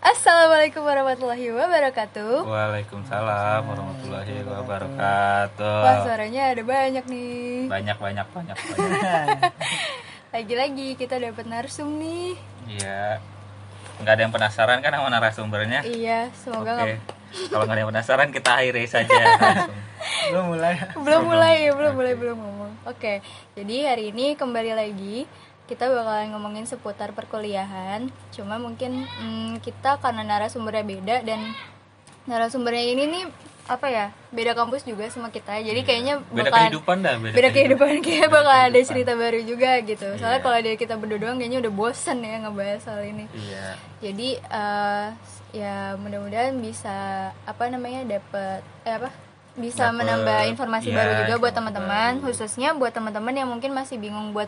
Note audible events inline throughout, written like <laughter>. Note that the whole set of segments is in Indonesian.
Assalamualaikum warahmatullahi wabarakatuh. Waalaikumsalam warahmatullahi wabarakatuh. Wah suaranya ada banyak nih. Banyak banyak banyak banyak. <laughs> Lagi-lagi kita dapat narsum nih. Iya. Nggak ada yang penasaran kan sama narasumbernya? Iya, semoga Oke. nggak- Kalau nggak ada yang penasaran kita akhiri saja langsung. belum mulai belum mulai ya, belum mulai belum ngomong. Oke, jadi hari ini kembali lagi kita bakalan ngomongin seputar perkuliahan. Cuma mungkin hmm, kita karena narasumbernya beda dan narasumbernya ini nih apa ya beda kampus juga sama kita. Jadi kayaknya Beda bakalan- kehidupan dah. Beda, beda kehidupan <laughs> kayak bakal ada kehidupan. cerita baru juga gitu soalnya Iya. kalau dari kita berdua doang kayaknya udah bosen ya ngebahas soal ini Iya. jadi eh, ya mudah-mudahan bisa apa namanya dapat eh apa bisa Dapet, menambah informasi iya, baru juga buat teman-teman khususnya buat teman-teman yang mungkin masih bingung buat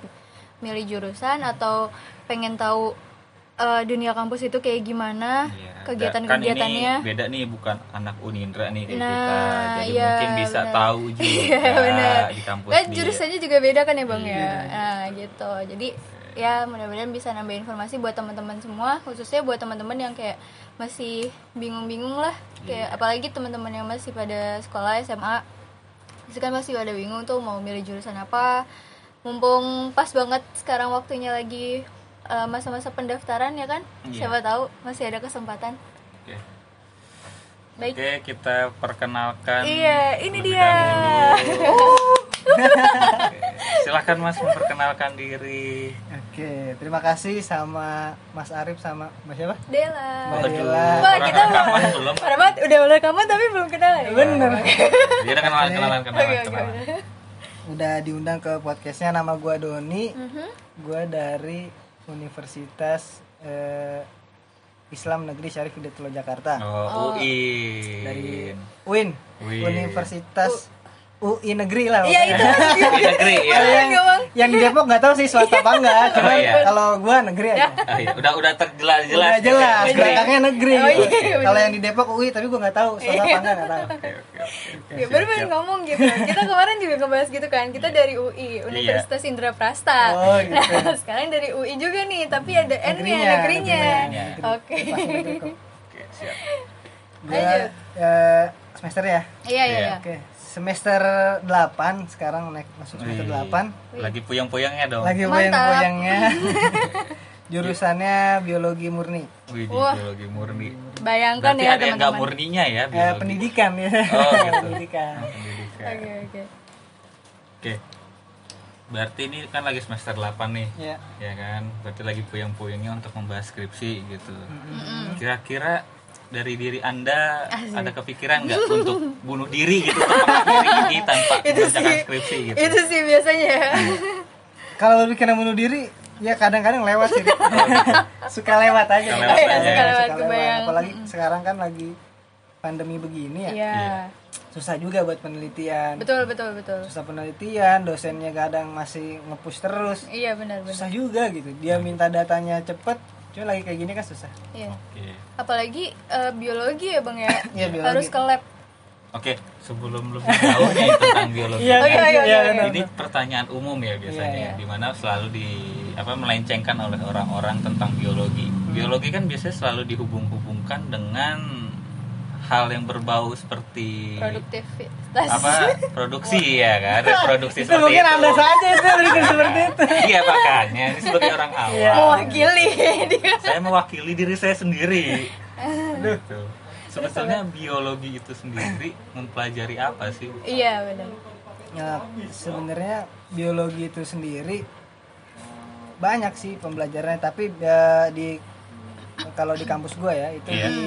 milih jurusan atau pengen tahu eh, dunia kampus itu kayak gimana Iya. kegiatan-kegiatannya Kan ini beda nih bukan anak Unindra nih kayak Nah, kita. Jadi iya, mungkin bisa benar. tahu <laughs> juga benar. di kampus Kan dia. jurusannya juga beda kan ya bang ya. Iya. Nah gitu. Jadi ya mudah-mudahan bisa nambah informasi buat teman-teman semua, khususnya buat teman-teman yang kayak masih bingung-bingung lah. Kayak Iya. apalagi teman-teman yang masih pada sekolah SMA, itu kan masih ada bingung tuh mau milih jurusan apa. Mumpung pas banget sekarang waktunya lagi eh, masa-masa pendaftaran ya kan. Iya. Siapa tahu masih ada kesempatan. Oke. Baik. Oke, kita perkenalkan. Iya, ini dia. <laughs> Silahkan Mas memperkenalkan diri. oke terima kasih sama Mas Arif sama Mas siapa Dela. Mbak Dela. Wah, kita rekaman belum. Parah banget, udah mulai rekaman tapi belum kenal ya? bener Dia udah kenalan kenalan kenalan. Oke, kenalan. udah. Udah diundang ke podcastnya nama gua Doni Mhm. gua dari Universitas eh, Islam Negeri Syarif Hidayatullah Jakarta Oh, UI. dari UIN UIN. Universitas UI Negeri lah Iya, itu pokoknya. <laughs> Di negeri ya. Kalau yang, yang di Depok nggak tahu sih swasta apa enggak cuman iya. kalau gua negeri aja Oh, iya. Udah udah terjelas jelas. Udah jelas Negeri. belakangnya negeri Oh, gitu. iya, bener. kalau yang di Depok UI tapi gua nggak tahu swasta apa enggak nggak tahu. Ya, baru pengen ngomong gitu. Kita kemarin juga ngebahas gitu kan. Kita dari UI, Universitas Indra Prasta. Oh, gitu. Nah, sekarang dari UI juga nih, tapi ada N-nya, Negerinya. Oke. Kok. Oke, siap. Gua eh, semester ya Iya, iya, Iya. iya. Oke, semester 8 sekarang naik masuk semester Wih. 8. Lagi puyang-puyangnya dong. Lagi goyang-goyangnya. <laughs> Jurusannya biologi murni. Wih, di Wah. biologi murni. Bayangkan Berarti ya ada yang nggak teman-teman. murninya ya Eh, biologi. pendidikan ya. Oh, gitu. <laughs> pendidikan. Pendidikan. Oke, oke. Oke. Berarti ini kan lagi semester 8 nih. Ya. Ya kan? Berarti lagi puyang-puyangnya untuk membahas skripsi gitu. Kira-kira dari diri Anda Asik. ada kepikiran nggak untuk bunuh diri gitu untuk mengakhiri ini tanpa mengerjakan sih, skripsi gitu? itu sih biasanya ya. Kalau lu kena bunuh diri, ya kadang-kadang lewat sih. <laughs> Suka lewat aja. Suka lewat Iya, aja. suka lewat, kebayang. Apalagi sekarang kan lagi pandemi begini ya. Iya. Susah juga buat penelitian. Betul, betul, betul. Susah penelitian, dosennya kadang masih nge-push terus. Iya, benar, benar. Susah juga gitu. Dia minta datanya cepet, cuma lagi kayak gini kan susah. Iya. Oke. Apalagi eh, biologi ya, Bang ya. <laughs> Iya, biologi. Harus ke lab. Oke, sebelum lebih jauh nih tentang biologi. Iya, Oke, oke, iya, oke, benar. Ini pertanyaan umum ya biasanya, Iya, iya. di mana selalu di apa melencengkan oleh orang-orang tentang biologi. Hmm. Biologi kan biasanya selalu dihubung-hubungkan dengan hal yang berbau seperti Produktivitas. apa produksi <laughs> ya kan, reproduksi Itu seperti mungkin itu. anda saja itu bikin seperti itu. <laughs> Iya makanya ini sebagai orang awam. Iya. Mewakili dia. Saya mewakili diri saya sendiri. Aduh. Gitu. Sebetulnya biologi itu sendiri mempelajari apa sih? Iya, benar. Ya, sebenarnya biologi itu sendiri banyak sih pembelajarannya, tapi ya, di kalau di kampus gua ya itu Iya. di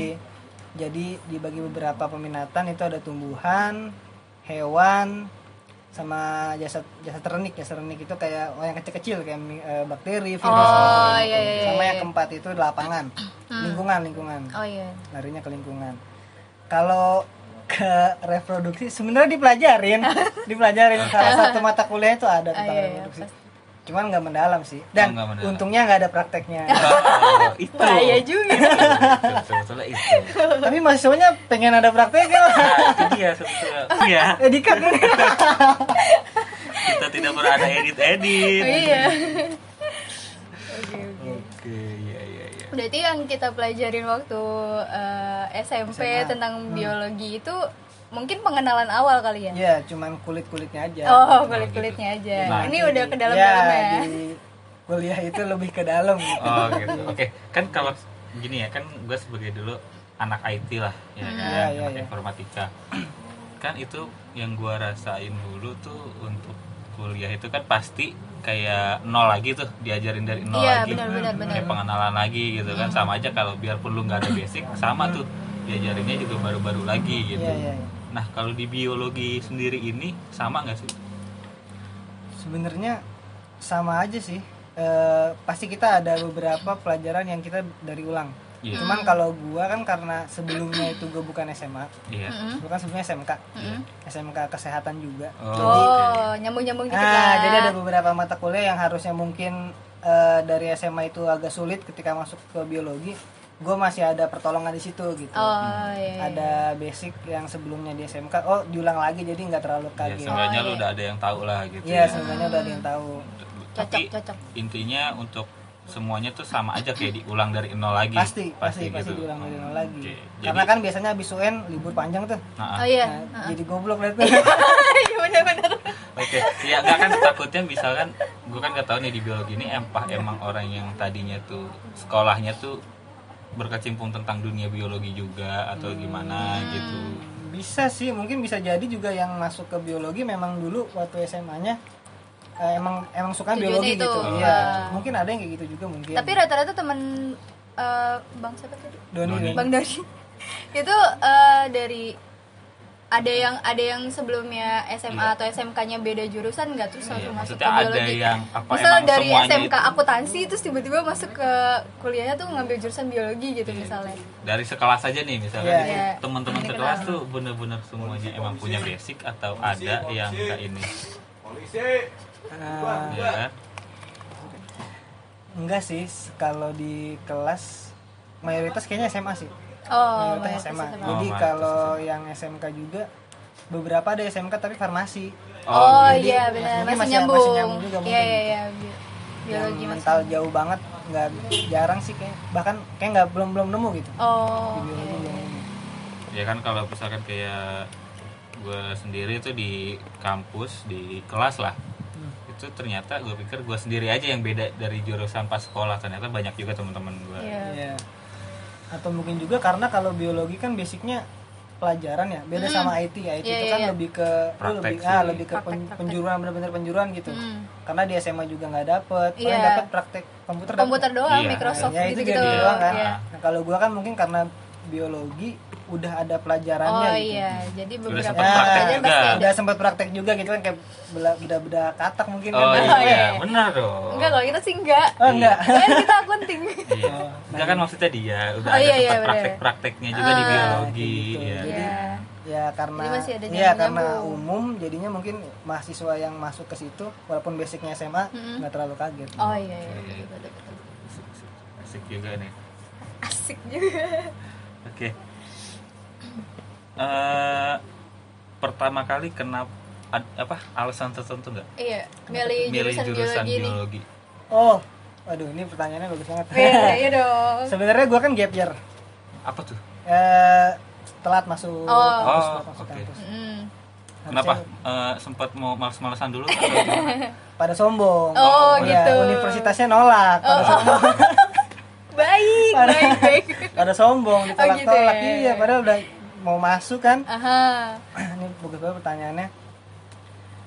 jadi dibagi beberapa peminatan itu ada tumbuhan, hewan, sama jasad jasad renik jasad renik itu kayak oh, yang kecil-kecil kayak eh, bakteri, virus, Oh, iya, iya, iya, sama iya. yang keempat itu lapangan, lingkungan lingkungan Oh iya. larinya ke lingkungan. Kalau ke reproduksi sebenarnya dipelajarin, <laughs> dipelajarin salah satu mata kuliah itu ada tentang Ah, iya, iya, reproduksi. pasti. Cuman nggak mendalam sih. Dan nggak mendalam. untungnya nggak ada prakteknya. Oh, <laughs> itu. <laughs> Bahaya juga. Sebetulnya itu. Tapi mahasiswanya pengen ada prakteknya. Nah, <laughs> dia sebetulnya. Iya, Eh dikat nih. kita tidak pernah ada edit-edit. Oh, iya. Oke, iya iya iya Berarti yang kita pelajarin waktu eh, SMP SMA. tentang biologi itu mungkin pengenalan awal kali ya? ya cuman kulit kulitnya aja Oh, kulit-kulitnya aja. Nah, Ini udah ke dalam-dalam ya. di kuliah itu lebih ke dalam gitu. <laughs> Oh gitu. Oke, kan kalau gini ya, kan gue sebagai dulu anak IT lah, ya kan, Iya, iya, anak iya. informatika. <clears throat> Kan itu yang gue rasain dulu tuh untuk kuliah itu kan pasti kayak nol lagi tuh diajarin dari nol Iya, lagi benar, benar, benar. kayak pengenalan lagi gitu kan sama aja kalau biarpun lu nggak ada basic sama tuh diajarinnya juga baru-baru lagi gitu Iya, iya, iya. Nah kalau di biologi sendiri ini sama nggak sih? Sebenarnya sama aja sih. Eh, pasti kita ada beberapa pelajaran yang kita dari ulang. Iya. cuman kalau gua kan karena sebelumnya itu gua bukan SMA iya. Mm-mm. gua kan sebelumnya SMK Mm-mm. SMK kesehatan juga. Oh, Oh, nyambung-nyambung dikit Nah, jadi ada beberapa mata kuliah yang harusnya mungkin eh, dari SMA itu agak sulit ketika masuk ke biologi. Gue masih ada pertolongan di situ gitu. Oh, iya. iya. Ada basic yang sebelumnya di SMK, oh diulang lagi jadi nggak terlalu ya kaget. seenggaknya Oh, lu iya. udah ada yang tahu lah gitu Iya, sebenarnya udah ada yang tahu. Cocok, tapi cocok. intinya untuk semuanya tuh sama aja kayak diulang dari nol lagi Pasti, pasti, pasti gitu. diulang dari nol lagi. Karena jadi- kan biasanya habis UN libur panjang tuh. Nah, Oh iya. Nah, jadi goblok liat <laughs> tuh. Iya benar-benar. Oke, ya nggak kan takutnya misalkan gue kan nggak tahu nih di biologi ini empah emang orang yang tadinya tuh sekolahnya tuh berkecimpung tentang dunia biologi juga atau gimana gitu. bisa sih, mungkin bisa jadi juga yang masuk ke biologi memang dulu waktu SMA-nya eh, emang emang suka Tujuannya biologi itu. gitu. Oh. Iya, mungkin ada yang kayak gitu juga mungkin. Tapi rata-rata temen eh, Bang siapa tadi? Doni, Doni. Bang Doni. <laughs> itu eh, dari ada yang ada yang sebelumnya SMA atau SMK-nya beda jurusan nggak terus Iya, langsung masuk maksudnya ke ada biologi? yang apa Misal emang dari SMK itu- akuntansi terus tiba-tiba masuk ke kuliahnya tuh ngambil jurusan biologi gitu Iya. misalnya. Dari sekelas aja nih misalkan Iya, iya. teman-teman sekelas tuh bener-bener semuanya emang punya basic atau ada yang enggak ini. Ah, Ya kan? enggak sih, kalau di kelas mayoritas kayaknya SMA sih. Oh, mayoritas SMA. SMA. Jadi mayoritas kalau yang SMK juga beberapa ada SMK tapi farmasi. Oh, jadi iya benar mungkin masih, masih- nyambung. masih nyambung juga mungkin Iya iya iya. Bi- Biologi yang masih. mental jauh banget nggak jarang sih kayak bahkan kayak nggak belum belum nemu gitu Oh. di biologi oke. belum nemu. ya kan kalau misalkan kayak gue sendiri tuh di kampus di kelas lah Hmm. itu ternyata gue pikir gue sendiri aja yang beda dari jurusan pas sekolah ternyata banyak juga teman-teman gue Iya. Iya. Atau mungkin juga karena kalau biologi kan basicnya pelajaran ya beda sama IT IT Iya, itu iya, kan iya. lebih ke Praktek lebih sih. ah lebih ke Praktek, pen- praktek. penjuruan bener-bener penjuruan gitu Hmm. karena di SMA juga nggak dapet paling Iya. dapet praktek komputer dapet. Komputer doang, Iya. Microsoft ya itu gitu-gitu. jadi doang kan Iya. nah, kalau gua kan mungkin karena biologi udah ada pelajarannya Oh gitu iya, jadi beberapa Ya, praktek pelajaran juga. udah sempat praktek juga gitu kan kayak beda-beda katak mungkin oh kan iya, iya. benar dong Enggak, kalau kita sih enggak. oh enggak Kan kita akunting. Iya. Enggak kan maksudnya dia udah Oh, ada iya, iya, tempat praktek-prakteknya juga di Ah, biologi gitu. ya. Jadi, Iya. ya karena Jadi masih ada ya karena umum jadinya mungkin mahasiswa yang masuk ke situ walaupun basicnya SMA nggak terlalu kaget Oh iya, iya. betul. Asik juga nih. Asik juga. Oke. Eh, pertama kali kenapa ad- apa alasan tertentu nggak Iya, milih, milih jurusan, jurusan biologi, biologi? oh aduh ini pertanyaannya bagus banget Iya, <laughs> iya dong. sebenarnya gua kan gap year Apa tuh? eh, telat masuk Oh. kampus, Oh, masuk kampus. Mm. Kenapa? Harusnya Eh, sempat mau males-malesan dulu atau <laughs> pada sombong Oh, Iya, gitu. universitasnya nolak pada Oh, sombong <laughs> Baik, baik, <laughs> baik. pada sombong ditolak-tolak. Gitu ya. iya padahal udah mau masuk kan. Aha. <clears throat> ini bagus banget pertanyaannya.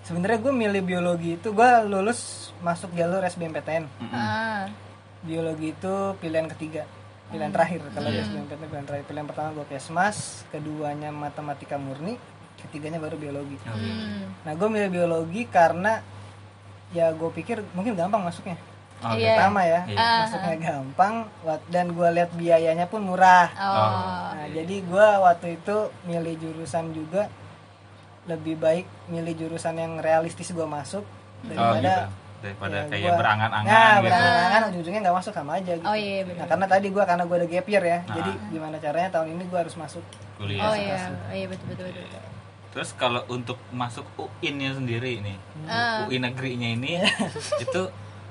Sebenarnya gue milih biologi itu gue lulus masuk jalur SBMPTN Ah. biologi itu pilihan ketiga pilihan terakhir. Kalau di SBMPTN pilihan terakhir. Pilihan pertama gue kesmas keduanya matematika murni ketiganya baru biologi. Hmm. nah gue milih biologi karena ya gue pikir mungkin gampang masuknya Oh, Iya. pertama ya Iya. Ah. masuknya gampang dan gue lihat biayanya pun murah Oh. Nah, jadi gua waktu itu milih jurusan juga lebih baik milih jurusan yang realistis gua masuk Oh, daripada gitu. Daripada ya, kayak gua- berangan-angan Nah, gitu. berangan-angan ujung-ujungnya nggak masuk sama aja gitu. Oh, iya, benar. Nah, karena tadi gua karena gua ada gap year ya. Nah. Jadi gimana caranya tahun ini gua harus masuk. Kuliah. Oh iya, oh iya betul betul betul. betul. Terus kalau untuk masuk UIN-nya sendiri nih, Ah. UI negerinya ini Iya. <laughs> itu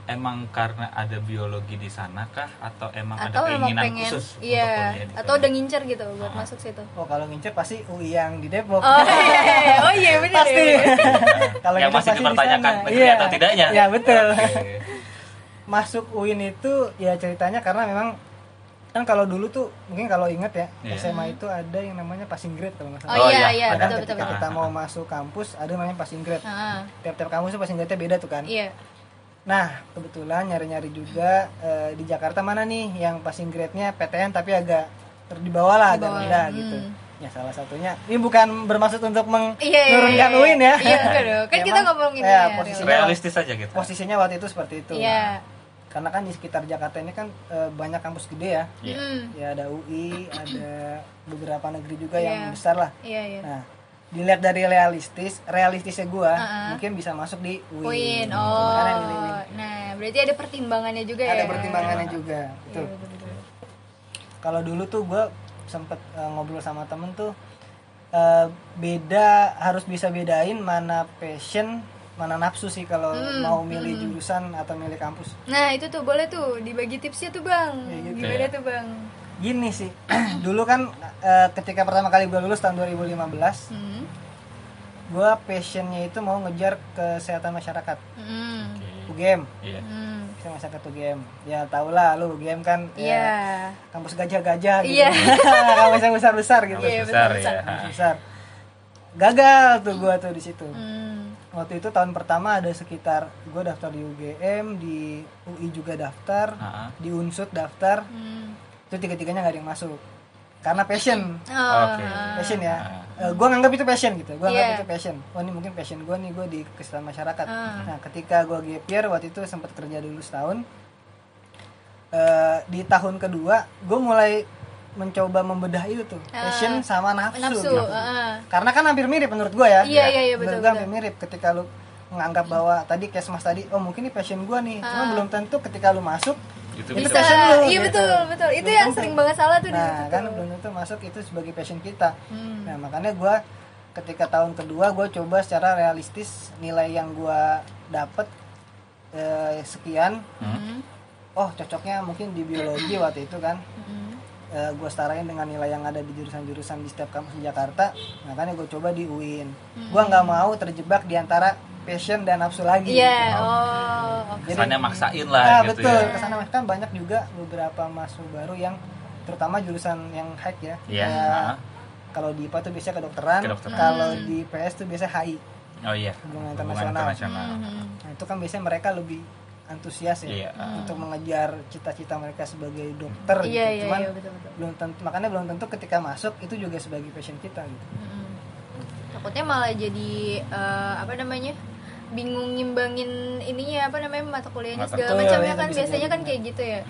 emang karena ada biologi di sana kah atau emang atau ada emang keinginan pengen khusus untuk iya di atau udah ngincer gitu buat Ah. masuk situ oh kalau ngincer pasti UI yang di Depok oh iya oh iya benar pasti ya, benar. <laughs> kalau yang masih dipertanyakan negeri Iya. atau tidaknya ya betul Oke. <laughs> masuk UIN itu ya ceritanya karena memang kan kalau dulu tuh mungkin kalau ingat ya Iya. SMA itu ada yang namanya passing grade kalau nggak oh, salah. Oh, iya iya. iya betul betul ketika betul kita mau masuk kampus ada namanya passing grade. Ah, Tiap-tiap kampus tuh passing grade-nya beda tuh kan. iya Nah, kebetulan nyari-nyari juga eh, di Jakarta mana nih yang passing grade-nya PTN tapi agak ter- di bawah lah, agak rendah hmm. gitu. Ya salah satunya ini bukan bermaksud untuk Iya, iya, menurunkan iya. UIN ya. Iya, dong. <laughs> Kan kita ngomongin ya, ya, posisinya realistis aja gitu posisinya waktu itu seperti itu. iya Karena kan di sekitar Jakarta ini kan eh, banyak kampus gede ya. Iya. Hmm, Ya ada UI, ada beberapa negeri juga Iya. yang besar lah. iya iya Nah, dilihat dari realistis, realistisnya gua Uh-uh. mungkin bisa masuk di UIN. Poin. Makanya Oh. UIN. Nah, berarti ada pertimbangannya juga ya. Ada pertimbangannya juga. Iya, Betul. betul, betul. Kalau dulu tuh gua sempet eh, ngobrol sama temen tuh eh, beda harus bisa bedain mana passion, mana nafsu sih kalau Hmm, mau milih jurusan atau milih kampus. Nah, itu tuh boleh tuh dibagi tipsnya tuh, Bang. Ya, gitu Gimana ya. tuh, Bang? Gini sih, <clears throat> dulu kan eh, ketika pertama kali gue lulus tahun 2015, Hmm. gua passionnya itu mau ngejar kesehatan masyarakat, Hmm. UGM. Iya. Hmm. Kesehatan masyarakat UGM. Ya tau lah lu UGM kan ya, Iya. kampus gajah-gajah gitu. Iya. <laughs> kampus yang besar-besar gitu. Kampus besar betul, ya Kampus besar. Gagal tuh gua tuh di situ. Hmm. Waktu itu tahun pertama ada sekitar gua daftar di UGM, di UI juga daftar, Ha-ha. di Unsud daftar. Hmm. Itu tiga-tiganya nggak ada yang masuk. Karena passion. Oh. Oke. Passion ya. Ah. Eh, gua nganggap itu passion gitu. Gua nganggap Iya. itu passion. Oh ini mungkin passion gua nih gua di kesehatan masyarakat. Ah. Nah, ketika gua gap year waktu itu sempat kerja dulu setahun. Eh, di tahun kedua gua mulai mencoba membedah itu tuh Ah. passion sama nafsu, Nafsu. gitu. ah. karena kan hampir mirip menurut gua ya Iya, iya, iya, betul, betul. hampir mirip ketika lu menganggap bahwa tadi kayak mas tadi oh mungkin ini passion gua nih cuma Ah. belum tentu ketika lu masuk itu Bisa. bisa passion lu, Iya, gitu. betul, betul. Itu Belum yang tentu. sering banget salah tuh di nah situ kan tuh. belum tentu masuk itu sebagai passion kita Hmm. nah makanya gua ketika tahun kedua gua coba secara realistis nilai yang gua dapet eh, sekian Hmm. oh cocoknya mungkin di biologi <clears throat> waktu itu kan Hmm. eh, gue setarain dengan nilai yang ada di jurusan-jurusan di setiap kampus di Jakarta makanya gue coba di UIN gue nggak mau terjebak di antara passion dan nafsu lagi Iya, oh. oke. kesannya maksain lah nah, gitu betul ya ke sana kan banyak juga beberapa mahasiswa baru yang terutama jurusan yang hack ya Iya. Ha. kalau di IPA tuh biasanya kedokteran, Kedokteran. kalau di PS tuh biasanya HI oh iya hubungan hubungan internasional internasional Hmm. nah itu kan biasanya mereka lebih antusias ya Iya. untuk mengejar cita-cita mereka sebagai dokter Iya, gitu. iya, cuman iya, betul, betul. belum tentu makanya belum tentu ketika masuk itu juga sebagai passion kita gitu Mm-mm. Takutnya malah jadi eh, apa namanya? Bingung ngimbangin ininya apa namanya mata kuliahnya Mata segala kuliah, macamnya itu kan biasanya kan kayak gitu ya.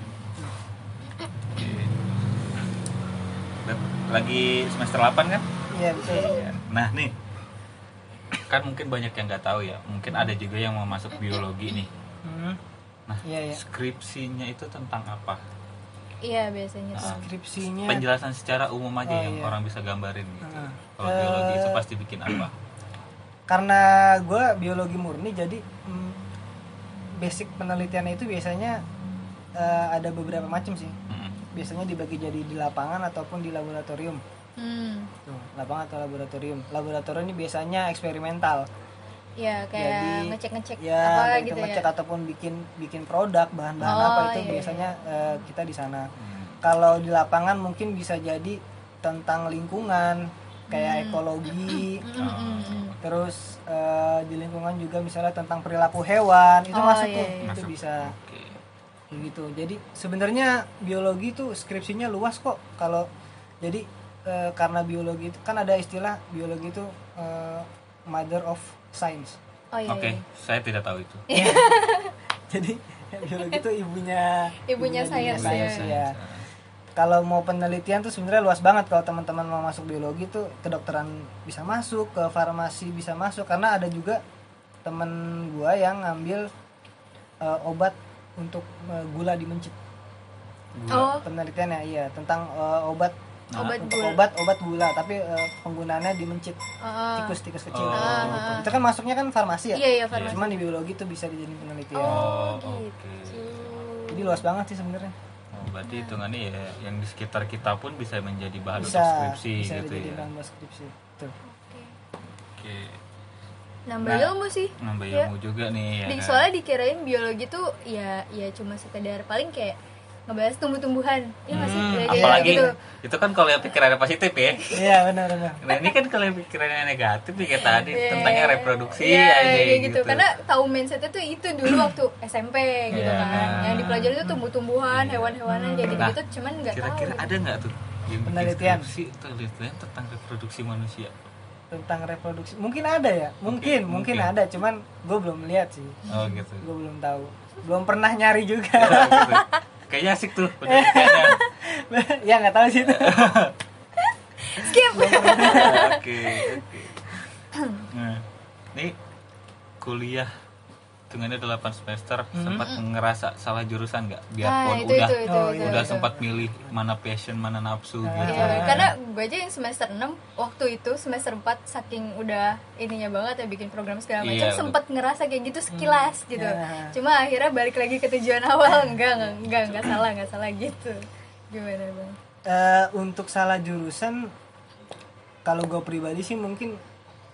lagi semester 8 kan? Iya betul nah nih. Kan mungkin banyak yang nggak tahu ya mungkin ada juga yang mau masuk biologi nih. Hmm. nah iya iya. skripsinya itu tentang apa? Iya biasanya tuh. skripsinya penjelasan secara umum aja Oh, yang iya. orang bisa gambarin gitu. Heeh. kalau biologi itu Eh, pasti bikin apa karena gue biologi murni jadi mm, basic penelitiannya itu biasanya eh, ada beberapa macam sih Mm-mm. biasanya dibagi jadi di lapangan ataupun di laboratorium Hmm. Tuh, lapangan atau laboratorium laboratorium ini biasanya eksperimental Ya kayak Jadi, ngecek-ngecek ya apa gitu ngecek ya. ataupun bikin bikin produk bahan-bahan Oh, apa itu iya, biasanya eh, kita di sana Hmm. kalau di lapangan mungkin bisa jadi tentang lingkungan kayak Hmm. ekologi Mm, mm, mm, mm. terus eh, di lingkungan juga misalnya tentang perilaku hewan itu Oh, masuk iya, tuh iya. itu Masuk. bisa Oke. kayak gitu jadi sebenarnya biologi tuh skripsinya luas kok kalau jadi eh, karena biologi itu kan ada istilah biologi itu eh, mother of science Oh iya. Oke, iya. saya tidak tahu itu. <laughs> jadi <laughs> biologi itu ibunya Ibunya sains, sains, ya. ya. Kalau mau penelitian tuh sebenarnya luas banget. Kalau teman-teman mau masuk biologi tuh kedokteran bisa masuk, ke farmasi bisa masuk. Karena ada juga temen gua yang ngambil eh, obat untuk eh, gula di mencit. Oh. Penelitiannya iya tentang eh, obat. Nah, obat untuk gula. obat obat gula. Tapi eh, penggunaannya di mencit. Ah, tikus tikus kecil. Oh. itu kan masuknya kan farmasi ya? Iya iya farmasi. Cuman di biologi tuh bisa dijadiin penelitian. Oh, gitu oke. jadi luas banget sih sebenarnya. Oh, berarti hitungannya ya yang di sekitar kita pun bisa menjadi bahan bisa untuk skripsi bisa gitu ya. bahan buat skripsi Tuh. Oke. Oke. nambah Nah, ilmu sih Nambah Iya. ilmu juga nih ya. Di- kan? soalnya dikirain biologi tuh ya ya cuma sekedar paling kayak ngebahas tumbuh-tumbuhan ya nggak sih Hmm, Kayak- kayak apalagi gitu. itu kan kalau yang pikirannya positif ya. iya benar benar Nah ini kan kalau yang pikirannya negatif ya kayak tadi Iya, tentangnya iya. reproduksi Iya, aja kayak gitu. karena tahu mindsetnya tuh itu dulu <clears throat> waktu SMP gitu Iya. kan yang dipelajari itu tumbuh-tumbuhan hewan-hewanan kayak Nah, gitu-gitu cuman nggak tahu Kira-kira ada nggak tuh yang Penelitian. penelitian tentang reproduksi manusia? tentang reproduksi mungkin ada ya mungkin mungkin, mungkin. ada cuman gue belum lihat sih Oh gitu. gue belum tahu belum pernah nyari juga <laughs> Gitu. Kayaknya asik tuh. <laughs> Ya nggak tahu sih itu. <laughs> Skip. <laughs> Oke, oke. Nah, ini kuliah hitungannya 8 semester sempat ngerasa salah jurusan nggak? nah Biarpun itu udah itu itu, Oh, itu, iya. udah itu. sempat milih mana passion, mana nafsu gitu. Iya, karena gue aja yang semester 6 waktu itu semester 4 saking udah ininya banget ya bikin program segala macam Iya, sempat ngerasa kayak gitu sekilas gitu. Ya. Cuma akhirnya balik lagi ke tujuan awal <laughs> enggak enggak enggak, enggak salah enggak salah gitu. Gimana bang? Eh, untuk salah jurusan kalau gue pribadi sih mungkin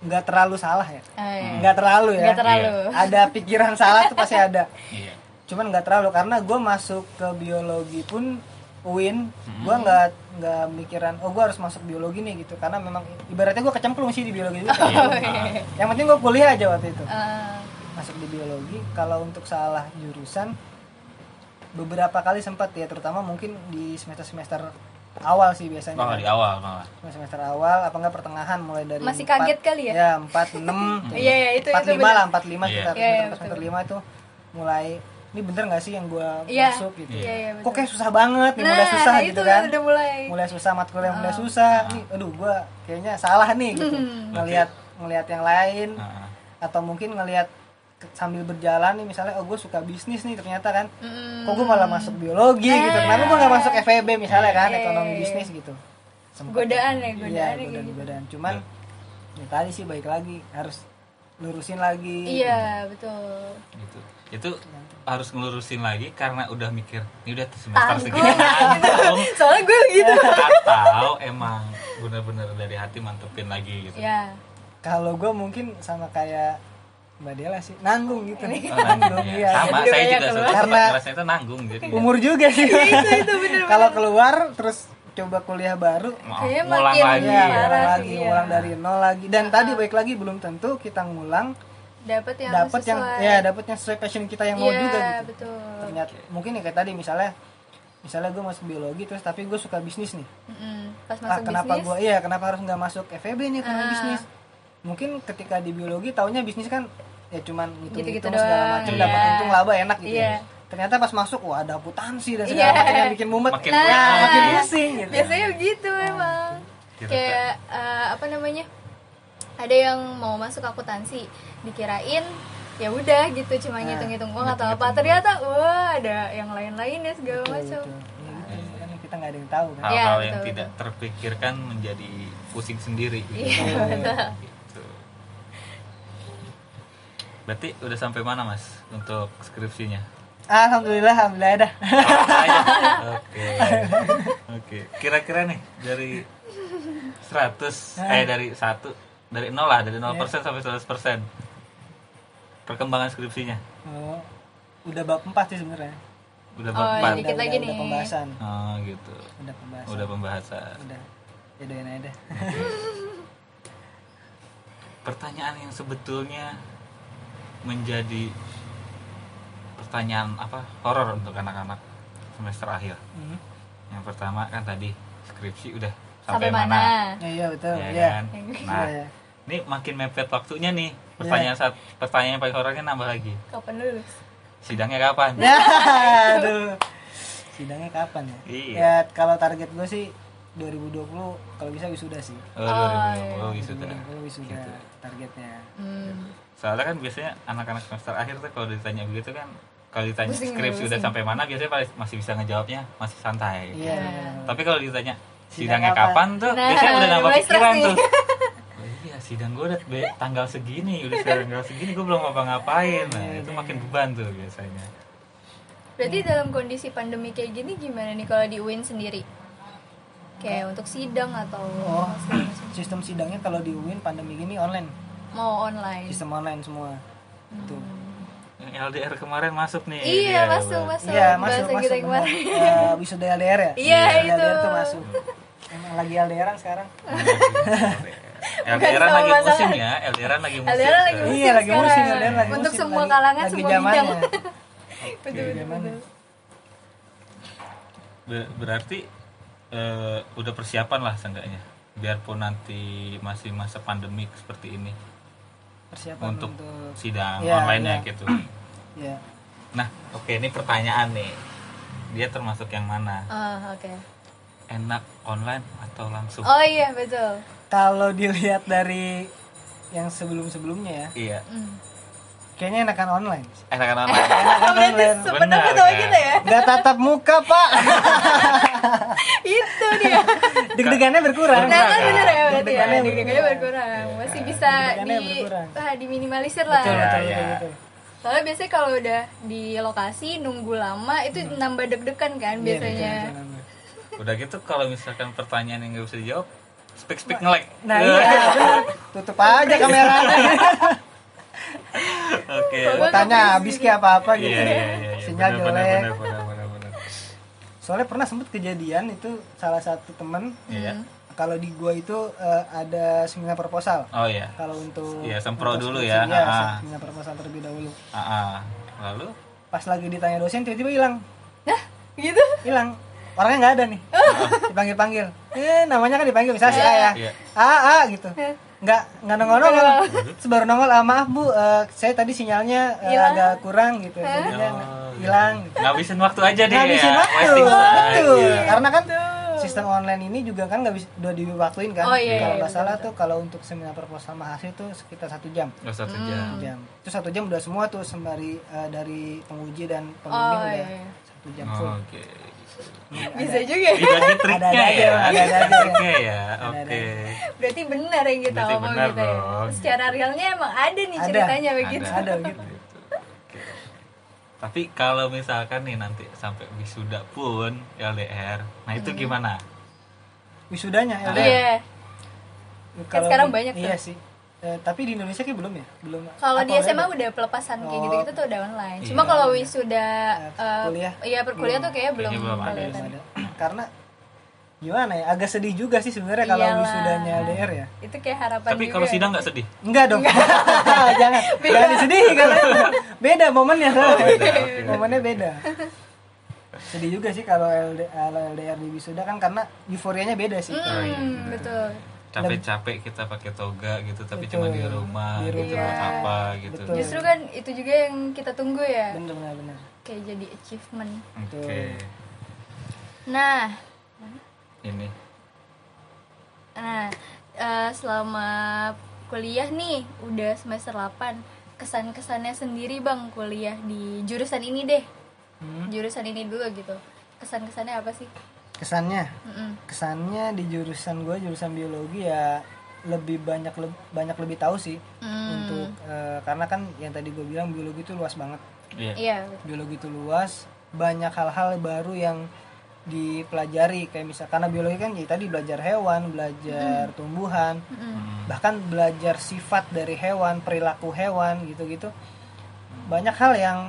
nggak terlalu salah ya. Ah, iya. nggak terlalu ya. Nggak terlalu. ada pikiran salah tuh pasti ada. <laughs> Iya. cuman nggak terlalu karena gue masuk ke biologi pun UIN gue nggak nggak mikiran oh gue harus masuk biologi nih gitu. Karena memang ibaratnya gue kecemplung sih di biologi itu <laughs> yang penting gue kuliah aja waktu itu. Ah, masuk di biologi kalau untuk salah jurusan beberapa kali sempat ya terutama mungkin di semester semester awal sih biasanya. Oh, di awal malah. semester awal apa enggak pertengahan mulai dari Masih empat- kaget kali ya? ya empat enam. <laughs> Iya, iya, itu- empat itu lima lah empat lima kita Iya, iya, semester lima itu mulai ini bener nggak sih yang gua Iya. masuk gitu? Iya, iya, kok kayak susah banget nih mulai Nah, susah itu gitu kan? udah mulai. mulai susah matkul yang mulai susah. Nih aduh gua kayaknya salah nih gitu. <laughs> Ngelihat ngelihat yang lain Nah, atau mungkin ngelihat sambil berjalan nih misalnya oh gue suka bisnis nih ternyata kan Mm, kok gue malah masuk biologi gitu kenapa gue nggak masuk FEB misalnya kan Iya, ekonomi iya, bisnis gitu Sempet Godaan ya, iya, godaan ya kayak godaan, gitu. godaan. cuman ya tadi sih baik lagi harus lurusin lagi Iya, betul. gitu. Itu harus ngelurusin lagi karena udah mikir ini udah semester segini <laughs> Soalnya gue gitu. atau emang bener-bener dari hati mantepin lagi gitu. Ya. kalau gue mungkin sama kayak mbak Dela sih nanggung gitu Oh, nanggung iya ya. Sama Jadi saya juga keluar. suka Karena- rasanya itu nanggung jadi. umur juga sih itu itu bener kalau keluar terus coba kuliah baru Mau Kayaknya ngulang makin- lagi. ya, ngulang lagi iya. ngulang dari nol lagi dan tadi baik lagi belum tentu kita ngulang dapat yang dapat yang ya dapat yang sesuai passion kita yang mau Iya, juga gitu betul. ternyata mungkin ya kayak tadi misalnya misalnya gue masuk biologi terus tapi gue suka bisnis nih Mm-mm. Pas ah masuk kenapa bisnis, gue iya kenapa harus nggak masuk FEB nih karena Ah. bisnis mungkin ketika di biologi taunya bisnis kan ya cuman hitung Gitu-gitu hitung segala macam iya. dapat untung laba enak gitu Iya. ya. ternyata pas masuk wah ada akuntansi dan segala Iya. macam yang bikin mumet Makin Nah, pusing. makin pusing gitu biasanya begitu emang. Kira-kira. Kayak eh, apa namanya? Ada yang mau masuk akuntansi, dikirain ya udah gitu cuma Nah, ngitung-ngitung uang atau apa. Ternyata wah ada yang lain-lain ya segala macam. Ya, gitu, kan kita nggak ada yang tahu kan Iya, Hal-hal betul, yang betul. tidak terpikirkan menjadi pusing sendiri gitu. Iya. Gitu. Berarti udah sampai mana Mas untuk skripsinya? alhamdulillah alhamdulillah dah Oke. Oke. Kira-kira nih dari 100 eh dari 1 dari 0 lah, dari 0% sampai 100%. Perkembangan skripsinya. oh, udah bab empat sih sebenarnya Udah Oh, berapa? iya, dikit udah, lagi udah nih. pembahasan Oh, gitu. udah pembahasan Udah pembahasan. udah ya doain aja Pertanyaan yang sebetulnya menjadi pertanyaan apa horor untuk anak-anak semester akhir. Hmm. Yang pertama kan tadi skripsi udah Sampai sampai, mana? ya iya betul Ya ya kan? Nah, Iya, iya. ini makin mepet waktunya nih. Pertanyaan saat pertanyaan yang paling horornya nambah lagi. Kapan lulus? Sidangnya kapan? Ya, <laughs> aduh. Sidangnya kapan ya? Iya. Ya kalau target gue sih 2020 kalau bisa wisuda sih. Oh, Oh, 2020 wisuda. 2020 wisuda Gitu. targetnya. Hmm. Soalnya kan biasanya anak-anak semester akhir tuh kalau ditanya begitu kan kalau ditanya Pusing, skripsi udah pusing. sampai mana biasanya paling- masih bisa ngejawabnya masih santai. Iya. benar. Tapi kalau ditanya sidangnya kapan? kapan tuh Nah, biasanya udah nambah pikiran tuh <laughs> oh iya sidang gue udah tanggal segini udah tanggal segini gue belum ngapa-ngapain nah Iya, itu makin beban tuh biasanya Berarti dalam kondisi pandemi kayak gini gimana nih kalau di UIN sendiri? Kayak untuk sidang atau Oh, sistem sidangnya kalau di UIN pandemi gini online, mau online? sistem online semua. Tuh. yang LDR kemarin masuk nih Iya, dia, masuk, masuk. Iya, masuk kita masuk. yang kemarin. Eh, wisuda LDR ya? Iya, Wisuda itu. LDR tuh masuk. Emang lagi LDRan sekarang. <laughs> LDR sama lagi musim ya LDR lagi musim LDR lagi musim Iya, lagi musim sekarang. LDR lagi Untuk musim, semua kalangan, lagi semua zamannya. bidang. <laughs> betul, betul, zamannya. betul. Ber- berarti eh, udah persiapan lah seenggaknya biarpun nanti masih masa pandemik seperti ini Persiapan untuk untuk, sidang Iya, online ya iya. gitu <clears throat> ya. nah oke ini pertanyaan nih dia termasuk yang mana Ah, oke. enak online atau langsung Oh iya, betul. Kalau dilihat dari yang sebelum-sebelumnya ya, iya Hmm. kayaknya enakan online. enakan online <laughs> Enakan online. Benar, sama kita ya. Nggak tatap muka, Pak. <laughs> Itu dia. <laughs> Deg-degannya berkurang. Nah, kan bener ya berarti ya. Deg-degannya Deg-degannya berkurang. Masih bisa Deg-degannya di ah, diminimalisir lah. Betul, Iya, betul, iya. betul, betul. Soalnya biasanya kalau udah di lokasi nunggu lama itu nambah deg-degan kan Hmm. Iya, biasanya. betul, betul, betul. udah gitu kalau misalkan pertanyaan yang nggak bisa dijawab speak speak ngelek Nah, iya, benar. Tutup aja kameranya. <laughs> oke Mau tanya habis kayak apa-apa gitu. iya iya iya iya. Sinyal jelek. benar, benar, benar, benar. Soalnya pernah sempet kejadian itu salah satu temen iya kalau di gua itu eh, ada seminar proposal. oh iya Kalau untuk Iya, sempro untuk dulu ya. Iya, Ah. seminar proposal terlebih dahulu. Ah, ah. lalu Pas lagi ditanya dosen tiba-tiba hilang. Nah, gitu. Hilang. Orangnya nggak ada nih. Dipanggil-panggil. Eh, namanya kan dipanggil misalnya si A ya. Iya. A, A gitu. Nggak nggak nongol-nongol. Terus <laughs> baru nongol, ah, maaf Bu, eh, saya tadi sinyalnya Hilang. agak kurang gitu. Jadinya Oh, hilang. gitu. ngabisin waktu aja deh ngabisin ya waktu. Betul. Iya. karena kan sistem online ini juga kan nggak bisa udah diwaktuin kan Oh, iya, kalau iya, nggak betul, salah tuh kalau untuk seminar proposal mahasiswa tuh sekitar satu jam Nggak satu Hmm. jam Satu jam itu satu jam udah semua tuh sembari eh, dari penguji dan pembimbing Oh, udah iya. Satu jam full oke Bisa juga ya. dibagi triknya Ada-ada aja, ya ada-ada aja. triknya ya oke Berarti benar yang kita Berarti omong benar gitu ya. Secara realnya emang ada nih Ada. ceritanya begitu. ada gitu Oke. tapi kalau misalkan nih nanti sampai wisuda pun LDR nah itu gimana wisudanya. LDR. Iya. Kan sekarang di- banyak iya tuh. sih Eh, tapi di Indonesia kayak belum ya belum Kalau di SMA udah pelepasan kayak Oh. gitu-gitu tuh udah online. Cuma Iya. kalau wisuda Eh, eh, kuliah? iya perkuliah tuh kayaknya belum Kayaknya belum ada. ada. <clears throat> karena gimana ya agak sedih juga sih sebenarnya kalau wisudanya LDR ya Itu kayak harapan tapi kalau sidang nggak sedih Enggak dong. <laughs> Jangan. Jangan disedihin karena beda momennya. Oh, beda, <laughs> momennya beda. Sedih juga sih kalau LD, kalau LDR di wisuda kan karena euforianya beda sih. Oh, iya. Hmm, betul. Capek-capek kita pakai toga gitu tapi Betul. cuma di rumah Di gitu rumah. buat apa gitu Betul. Justru kan itu juga yang kita tunggu ya. Bener bener bener. Kayak jadi achievement. oke Nah, ini nah eh, selama kuliah nih udah semester 8 kesan-kesannya sendiri Bang kuliah di jurusan ini deh. Hmm. Jurusan ini dulu gitu. Kesan-kesannya apa sih? Kesannya, Mm-mm. kesannya di jurusan gue jurusan biologi ya lebih banyak leb- banyak lebih tahu sih Hmm, untuk eh, karena kan yang tadi gue bilang biologi itu luas banget. iya Iya, biologi itu luas banyak hal-hal baru yang dipelajari kayak misal karena biologi kan ya tadi belajar hewan belajar tumbuhan Mm-mm. Hmm. bahkan belajar sifat dari hewan perilaku hewan gitu-gitu banyak hal yang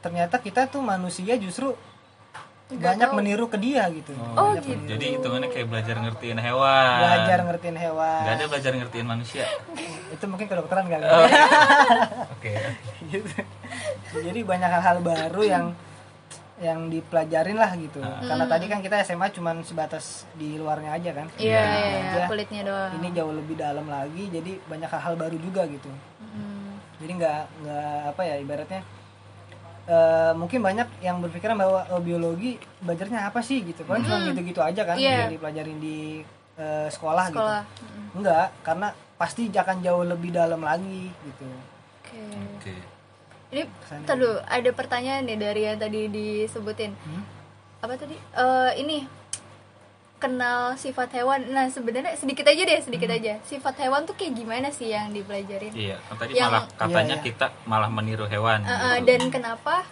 ternyata kita tuh manusia justru Nggak banyak tahu. meniru ke dia gitu Oh, Banyak gitu. meniru. jadi hitungannya kayak belajar ngertiin hewan belajar ngertiin hewan nggak ada belajar ngertiin manusia <laughs> itu mungkin kedokteran kali Oh. <laughs> oke gitu. jadi banyak hal-hal baru yang yang dipelajarin lah gitu Ah. karena tadi kan kita SMA cuman sebatas di luarnya aja kan Iya, luarnya iya, iya, kulitnya doang. ini jauh lebih dalam lagi jadi banyak hal-hal baru juga gitu Hmm. jadi nggak nggak apa ya ibaratnya eh, mungkin banyak yang berpikiran bahwa oh, biologi belajarnya apa sih gitu kan cuma gitu-gitu aja kan Iya. yang dipelajarin di eh, sekolah, Sekolah. gitu Mm-mm. enggak karena pasti akan jauh lebih dalam lagi gitu Oke. oke Ini Kesannya ntar dulu, ada pertanyaan nih dari yang tadi disebutin. Hmm? Apa tadi? Eh ini kenal sifat hewan. Nah, sebenarnya sedikit aja deh, sedikit aja. Sifat hewan tuh kayak gimana sih yang dipelajarin? Iya, kan tadi Yang- malah katanya Iya, iya. kita malah meniru hewan. Uh, uh, gitu. dan kenapa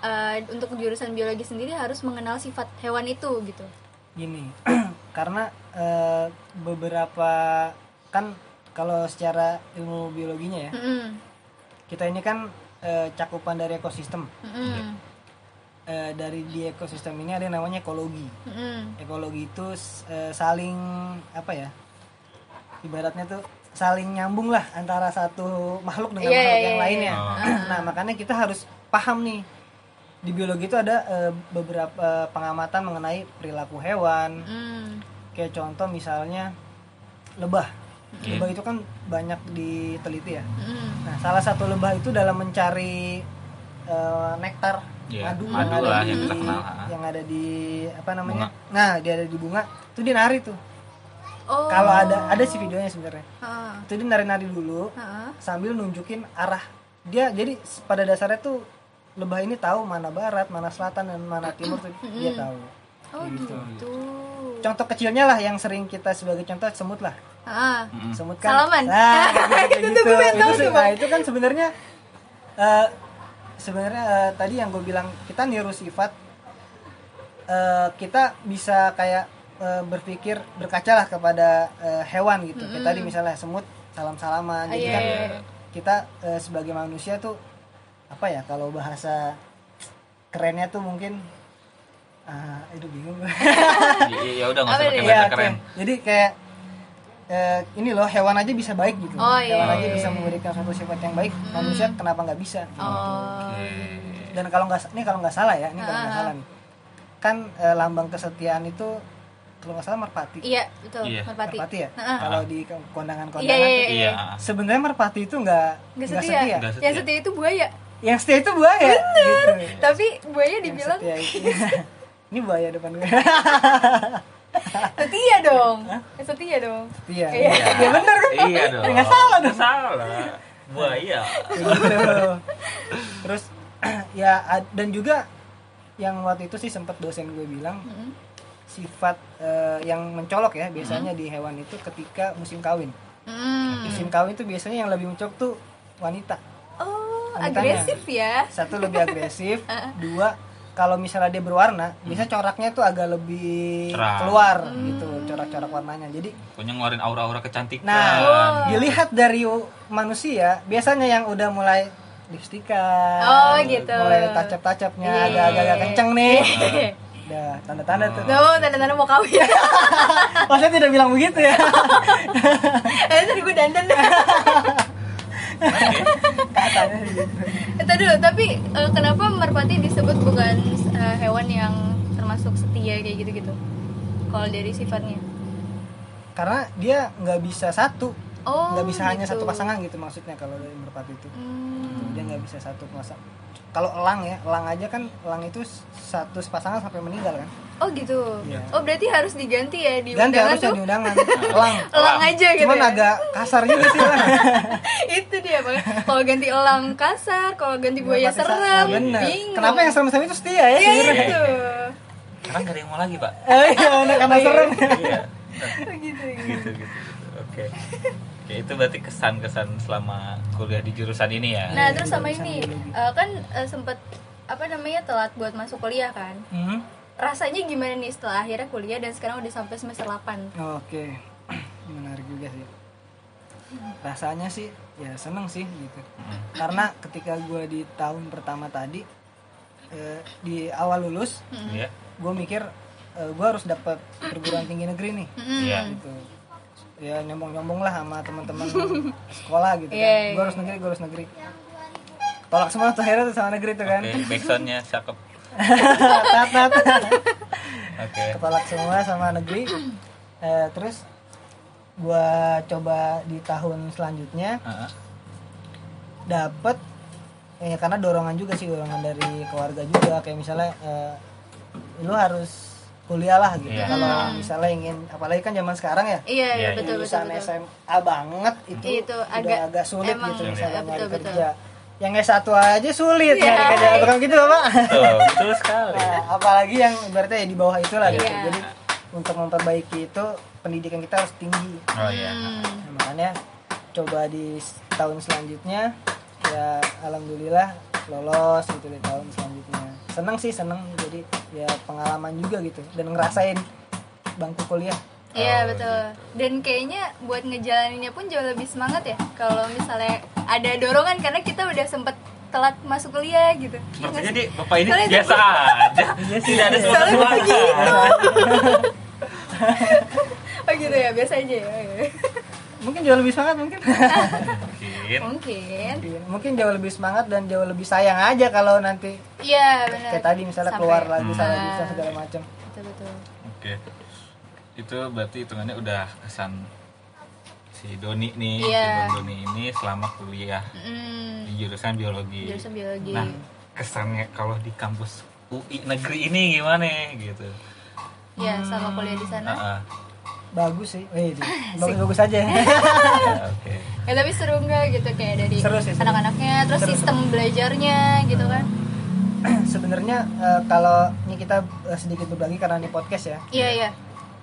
uh, untuk jurusan biologi sendiri harus mengenal sifat hewan itu gitu? gini <clears throat> karena eh, beberapa kan kalau secara ilmu biologinya ya Mm-mm. kita ini kan eh, cakupan dari ekosistem Mm-mm. Eh, dari di ekosistem ini ada yang namanya ekologi Mm-mm. ekologi itu eh, saling apa ya ibaratnya tuh saling nyambung lah antara satu makhluk dengan Iya, makhluk iya, yang iya, lainnya iya. nah makanya kita harus paham nih di biologi itu ada eh, beberapa eh, pengamatan mengenai perilaku hewan Mm. kayak contoh misalnya lebah Iya. lebah itu kan banyak diteliti ya Mm. nah salah satu lebah itu dalam mencari eh, nektar Iya, madu, madu yang ada lah di yang terkenal, ha. yang ada di apa namanya nah dia ada di bunga itu dia nari tuh Oh. kalau ada ada sih videonya sebenarnya Ha, itu dia nari-nari dulu ha. sambil nunjukin arah dia jadi pada dasarnya tuh lebah ini tahu mana barat mana selatan dan mana timur tuh dia tahu Oh Gitu. gitu. contoh kecilnya lah yang sering kita sebagai contoh semut lah Ah. Mm-mm. semut kan Salaman. <laughs> nah kayak gitu, Itu gue pengen tahu itu, tuh, nah, itu kan sebenarnya eh, sebenarnya eh, tadi yang gue bilang kita niru sifat eh, kita bisa kayak eh, berpikir berkacalah kepada eh, hewan gitu kayak tadi misalnya semut salam salaman Ah, jadi iya, kan iya, iya. kita eh, sebagai manusia tuh apa ya kalau bahasa kerennya tuh mungkin ah itu bingung <laughs> Ya, udah nggak usah pakai bahasa Iya, keren. oke. Jadi kayak eh, ini loh hewan aja bisa baik gitu. Oh, iya, hewan iya, aja iya. bisa memberikan suatu sifat yang baik. Manusia kenapa nggak bisa? Oh. Oke. Dan kalau nggak ini kalau nggak salah ya, ini kalau nggak Ah. salah nih. Kan eh, lambang kesetiaan itu kalau nggak salah merpati. Iya, betul. Iya. Merpati. Merpati ya. Heeh. Kalau di ke- kondangan-kondangan Iya, iya, iya. Iya. sebenarnya merpati itu nggak Nggak setia. setia. Yang setia. itu buaya. Yang setia itu buaya. Gitu. Tapi buaya Yang dibilang setia itu. <laughs> ini buaya depan gue. <laughs> <laughs> setia dong. Setia dong. Iya. Iya. Ya benar kan? Iya dong. Nggak salah Nggak salah. Buaya. gitu. terus <clears throat> ya dan juga yang waktu itu sih sempat dosen gue bilang Mm-mm. sifat eh, yang mencolok ya biasanya di hewan itu ketika musim kawin Hmm. musim kawin itu biasanya yang lebih mencolok tuh wanita Oh, Wanitanya. agresif ya. satu lebih agresif <laughs> dua kalau misalnya dia berwarna biasanya coraknya tuh agak lebih Cerah. keluar gitu corak-corak warnanya jadi Punya ngeluarin aura-aura kecantikan. nah dilihat dari manusia biasanya yang udah mulai lipstikan Oh, gitu. mulai tacap-tacapnya Iya. agak agak kenceng nih udah tanda-tanda tuh Tuh, tanda-tanda mau kawin. <laughs> oh saya tidak bilang begitu ya <laughs> Eh, tadi gue dandan. <laughs> gitu Itu dulu, tapi eh, kenapa merpati disebut bukan eh, hewan yang termasuk setia kayak gitu-gitu? Kalau dari sifatnya. karena dia nggak bisa satu Oh, nggak bisa hanya gitu. satu pasangan gitu maksudnya kalau dari merpati itu Hmm. dia nggak bisa satu pasang kalau elang ya elang aja kan elang itu satu pasangan sampai meninggal kan Oh gitu. Iya. Oh berarti harus diganti ya di ganti undangan harusnya tuh. di undangan <laughs> elang Elang aja gitu. cuman ya? agak kasar juga sih elang <laughs> itu dia bang. Kalau ganti elang kasar, kalau ganti buaya serem. bener Bingung. kenapa yang serem-serem itu setia ya Iya sebenarnya itu. Sekarang gak ada yang mau lagi, Pak. Eh, iya karena serem Iya. gitu. gitu. gitu gitu. Oke. <laughs> Oke, itu berarti kesan-kesan selama kuliah di jurusan ini ya. Nah terus sama jurusan ini eh, kan eh, sempet apa namanya telat buat masuk kuliah kan. Hmm, Rasanya gimana nih setelah akhirnya kuliah dan sekarang udah sampai semester 8 oke <clears throat> menarik juga sih rasanya sih ya seneng sih gitu Hmm. karena ketika gue di tahun pertama tadi eh, di awal lulus Iya. gue mikir gue harus dapat perguruan tinggi negeri nih Iya. gitu ya nyombong-nyombong lah sama teman-teman <laughs> sekolah gitu kan. Iya, iya, gue harus negeri gue harus negeri. Tolak semua tuh akhirnya tuh sama negeri tuh kan. Oke, backsoundnya cakep. <laughs> tat tat. Oke. ketolak semua sama negeri. Eh, terus gue coba di tahun selanjutnya Heeh. dapet eh, karena dorongan juga sih dorongan dari keluarga juga. Kayak misalnya eh, lu harus kuliah lah gitu Iya. kalau misalnya ingin apalagi kan zaman sekarang ya Iya, iya Iya, betul betul lulusan betul. SMA banget itu, Itu udah agak- agak, sulit emang gitu misalnya Betul, nyari betul. kerja yang S1 aja sulit Iya. nyari kerja bukan gitu Bapak Betul, betul sekali. Nah, apalagi yang berarti ya di bawah itulah gitu Iya. jadi untuk memperbaiki itu pendidikan kita harus tinggi oh iya Hmm. Nah, makanya coba di tahun selanjutnya ya alhamdulillah lolos gitu di tahun selanjutnya seneng sih seneng. Jadi ya pengalaman juga gitu. Dan ngerasain bangku kuliah. Iya Oh, betul. Dan kayaknya buat ngejalaninnya pun jauh lebih semangat ya. Kalau misalnya ada dorongan karena kita udah sempet telat masuk kuliah gitu. Iya Sepertinya di bapak ini Soalnya biasa aja. <laughs> Tidak ada semangat Soalnya <laughs> semangat. Oh gitu ya, biasa aja ya. mungkin jauh lebih semangat mungkin <laughs> mungkin Mungkin. mungkin jauh lebih semangat dan jauh lebih sayang aja kalau nanti Iya benar. kayak tadi misalnya Sampai- keluar lagi Hmm. salah Ah. jurusan segala macam Betul betul. oke itu berarti hitungannya udah kesan si Doni nih Iya. si Doni ini selama kuliah Mm, di jurusan biologi jurusan biologi. nah kesannya kalau di kampus UI negeri ini gimana gitu Iya, sama kuliah di sana. Ah, ah. Bagus sih Wih, bagus bagus aja Ya, <laughs> oke Ya tapi seru nggak gitu kayak dari Seru sih, seru. anak-anaknya, terus Seru, sistem belajarnya gitu kan? <clears throat> sebenarnya eh, kalau ini kita eh, sedikit berbagi karena ini podcast ya Iya iya.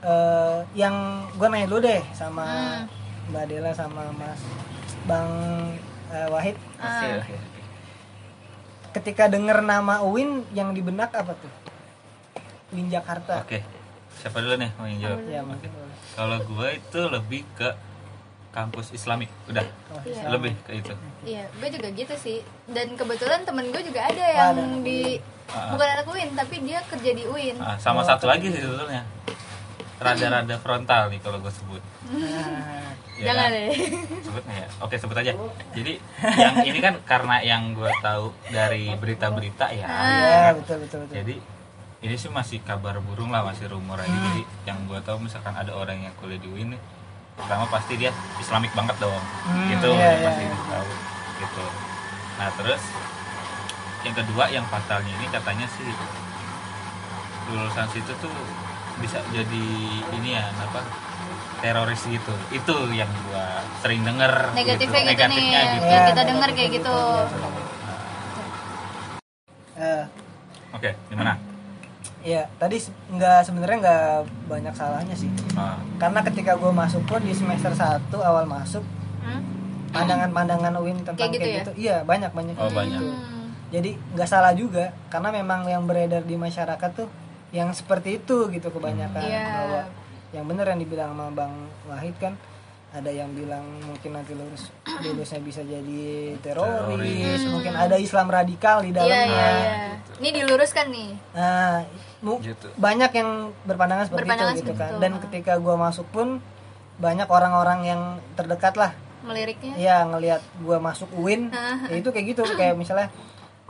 Eh, yang gue nanya dulu deh sama Hmm. Mbak Dela sama Mas Bang eh, Wahid Oke, Ah. oke. ketika denger nama UIN yang di benak apa tuh UIN Jakarta Oke, siapa dulu nih mau yang jawab? ya Kalau gue itu lebih ke kampus Islamik, udah Oh, Iya. lebih ke itu. Iya, gue juga gitu sih. Dan kebetulan temen gue juga ada yang Ada. di Ah. bukan anak UIN tapi dia kerja di UIN. Ah, sama satu lagi sih sebetulnya, rada-rada frontal nih kalau gue sebut. Ya Jangan kan? deh. Sebut ya? Oke sebut aja. Jadi yang ini kan karena yang gue tahu dari berita-berita ya. ya betul betul betul Jadi ini sih masih kabar burung lah, masih rumor aja. Jadi yang gue tahu misalkan ada orang yang kuliah di UIN nih, pertama pasti dia Islamik banget dong. Hmm, gitu iya, iya, pasti iya. tahu. Gitu. Nah terus yang kedua yang fatalnya ini katanya sih lulusan situ tuh bisa jadi ini ya apa teroris gitu itu yang gua sering denger Negatifnya gitu, nih, negatifnya gitu yang Ya, kita dengar kayak gitu. Eh, oke gimana ya tadi nggak sebenarnya nggak banyak salahnya sih Ah, karena ketika gue masuk pun di semester 1 awal masuk Hmm? pandangan-pandangan UIN tentang Kayak kayak gitu gitu, ya? iya banyak banyak Oh, kayak banyak. gitu. Hmm. jadi nggak salah juga karena memang yang beredar di masyarakat tuh yang seperti itu gitu kebanyakan Iya. bahwa yang bener yang dibilang sama bang Wahid kan ada yang bilang mungkin nanti lulus <clears throat> lulusnya bisa jadi teroris, Teroris. mungkin ada Islam radikal di Iya dalamnya iya iya. Ini diluruskan nih. nah mu- Gitu. banyak yang berpandangan seperti Berpandangan itu gitu kan itu. dan ketika gua masuk pun banyak orang-orang yang terdekat lah Meliriknya. ya ngelihat gua masuk UIN ya itu kayak gitu kayak misalnya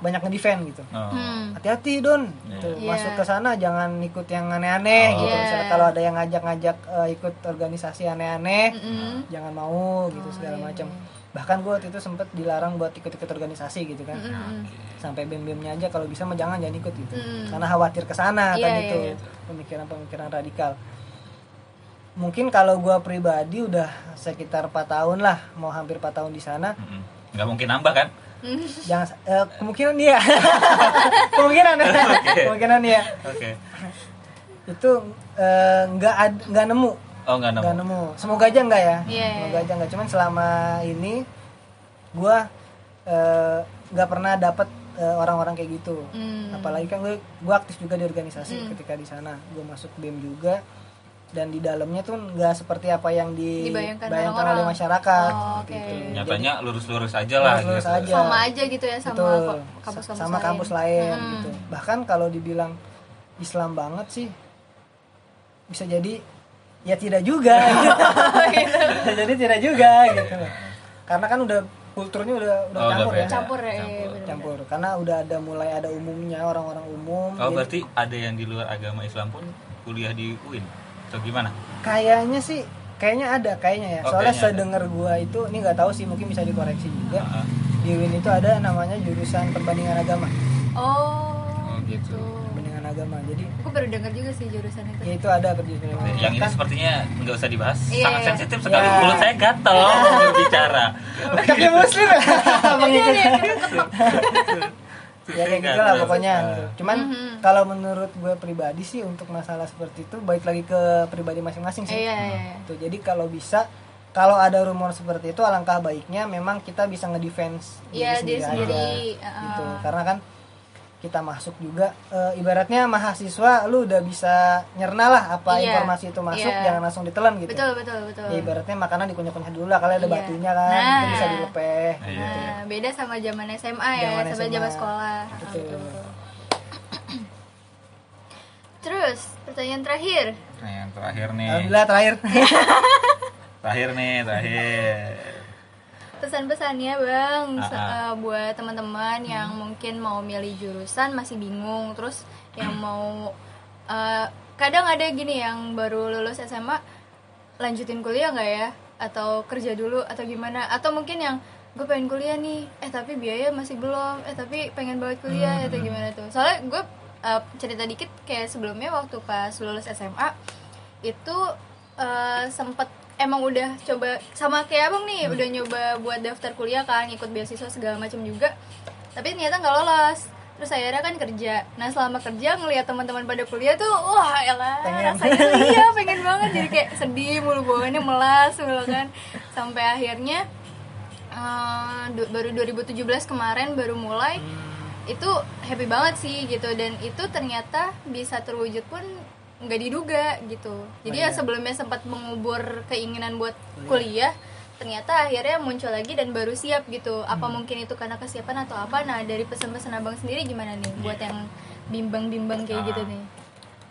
banyak ngedefend gitu oh. Hmm. hati-hati don Iya. Tuh, Iya. masuk ke sana jangan ikut yang aneh-aneh Oh. gitu Iya. misalnya kalau ada yang ngajak-ngajak eh, ikut organisasi aneh-aneh Mm-mm. jangan mau gitu Oh, segala iya, macam iya. bahkan gue waktu itu sempet dilarang buat ikut-ikut organisasi gitu kan Mm-mm. sampai bem-bemnya aja kalau bisa mah jangan jangan ikut gitu Mm. karena khawatir ke sana Iya, tadi iya, tuh iya. pemikiran-pemikiran radikal mungkin kalau gua pribadi udah sekitar 4 tahun lah mau hampir 4 tahun di sana Mm-mm. nggak mungkin nambah kan <laughs> jangan eh, kemungkinan iya <laughs> kemungkinan. <laughs> Kemungkinan iya oke. Itu eh, nggak ad- nggak nemu. Oh nggak nggak nambah nemu. Semoga aja nggak ya. Iya, iya, semoga aja nggak. Cuman selama ini gua eh, nggak pernah dapet eh, orang-orang kayak gitu. Hmm. apalagi kan gue gue aktif juga di organisasi Hmm. ketika di sana. Gue masuk bem juga dan di dalamnya tuh nggak seperti apa yang Dibayangkan orang-orang. oleh masyarakat Oh, seperti oke. itu. nyatanya lurus-lurus aja lah Lurus-lurus gitu aja. Sama aja gitu ya sama kampus-kampus sama lain. kampus lain Hmm. gitu bahkan kalau dibilang Islam banget sih bisa jadi ya tidak juga <laughs> Gitu. bisa jadi tidak juga gitu karena kan udah kulturnya udah udah Oh, udah campur ya beda. Campur ya, iya, Campur. bener-bener. campur karena udah ada mulai ada umumnya orang-orang umum oh jadi berarti ada yang di luar agama Islam pun kuliah di UIN atau gimana? Kayaknya sih kayaknya ada kayaknya ya. Oh, soalnya sedengar gua itu ini nggak tahu sih mungkin bisa dikoreksi juga. Ah, di UIN itu ada namanya jurusan perbandingan agama. Oh, Oh, gitu. perbandingan agama. Jadi Aku baru dengar juga sih jurusan itu. ya itu ada perbandingan agama. yang ini sepertinya nggak usah dibahas. Iya, sangat iya. sensitif sekali. Ya. mulut saya gatel <laughs> berbicara kaki muslim <laughs> Iya, pengikut iya, <laughs> ya <laughs> kayak gitu lah pokoknya gitu. cuman Mhm. kalau menurut gue pribadi sih untuk masalah seperti itu baik lagi ke pribadi masing-masing sih Iya, iya, iya. Tuh, jadi kalau bisa kalau ada rumor seperti itu alangkah baiknya memang kita bisa ngedefense Iya, diri aja, sendiri. gitu Ah. karena kan kita masuk juga eh, ibaratnya mahasiswa lu udah bisa nyerna lah apa Iya, informasi itu masuk iya. jangan langsung ditelan gitu Betul, betul, betul. ya ibaratnya makanan dikunyah-kunyah dulu lah kalau ada Iya. batunya kan Nah. itu bisa dilepeh Iya. Nah, beda sama zaman SMA ya, Zaman sama SMA. zaman sekolah. Ah, Betul. betul. Terus, pertanyaan terakhir. Yang terakhir nih. alhamdulillah terakhir <laughs> Terakhir nih, terakhir. Pesan-pesannya, Bang, Ah, ah. eh, buat teman-teman yang mungkin mau milih jurusan masih bingung, terus yang mau eh, kadang ada gini yang baru lulus SMA lanjutin kuliah nggak ya? Atau kerja dulu atau gimana? Atau mungkin yang gue pengen kuliah nih, eh tapi biaya masih belum, eh tapi pengen banget kuliah atau gimana tuh? Soalnya gue eh, cerita dikit kayak sebelumnya waktu pas lulus SMA itu eh, sempet emang udah coba sama kayak abang nih udah nyoba buat daftar kuliah kan ikut beasiswa segala macam juga. Tapi ternyata nggak lolos. Terus akhirnya kan kerja. Nah selama kerja ngelihat teman-teman pada kuliah tuh wah elah Pengen. rasanya <laughs> iya pengen banget. Jadi kayak sedih mulu bawaannya melas mulu kan. Sampai akhirnya du- baru 2017 kemarin baru mulai itu happy banget sih gitu. Dan itu ternyata bisa terwujud pun nggak diduga gitu. Jadi ya sebelumnya sempat mengubur keinginan buat kuliah ternyata akhirnya muncul lagi dan baru siap gitu. Apa mungkin itu karena kesiapan atau apa? Nah dari pesan-pesan abang sendiri gimana nih buat yang bimbang-bimbang kayak gitu nih?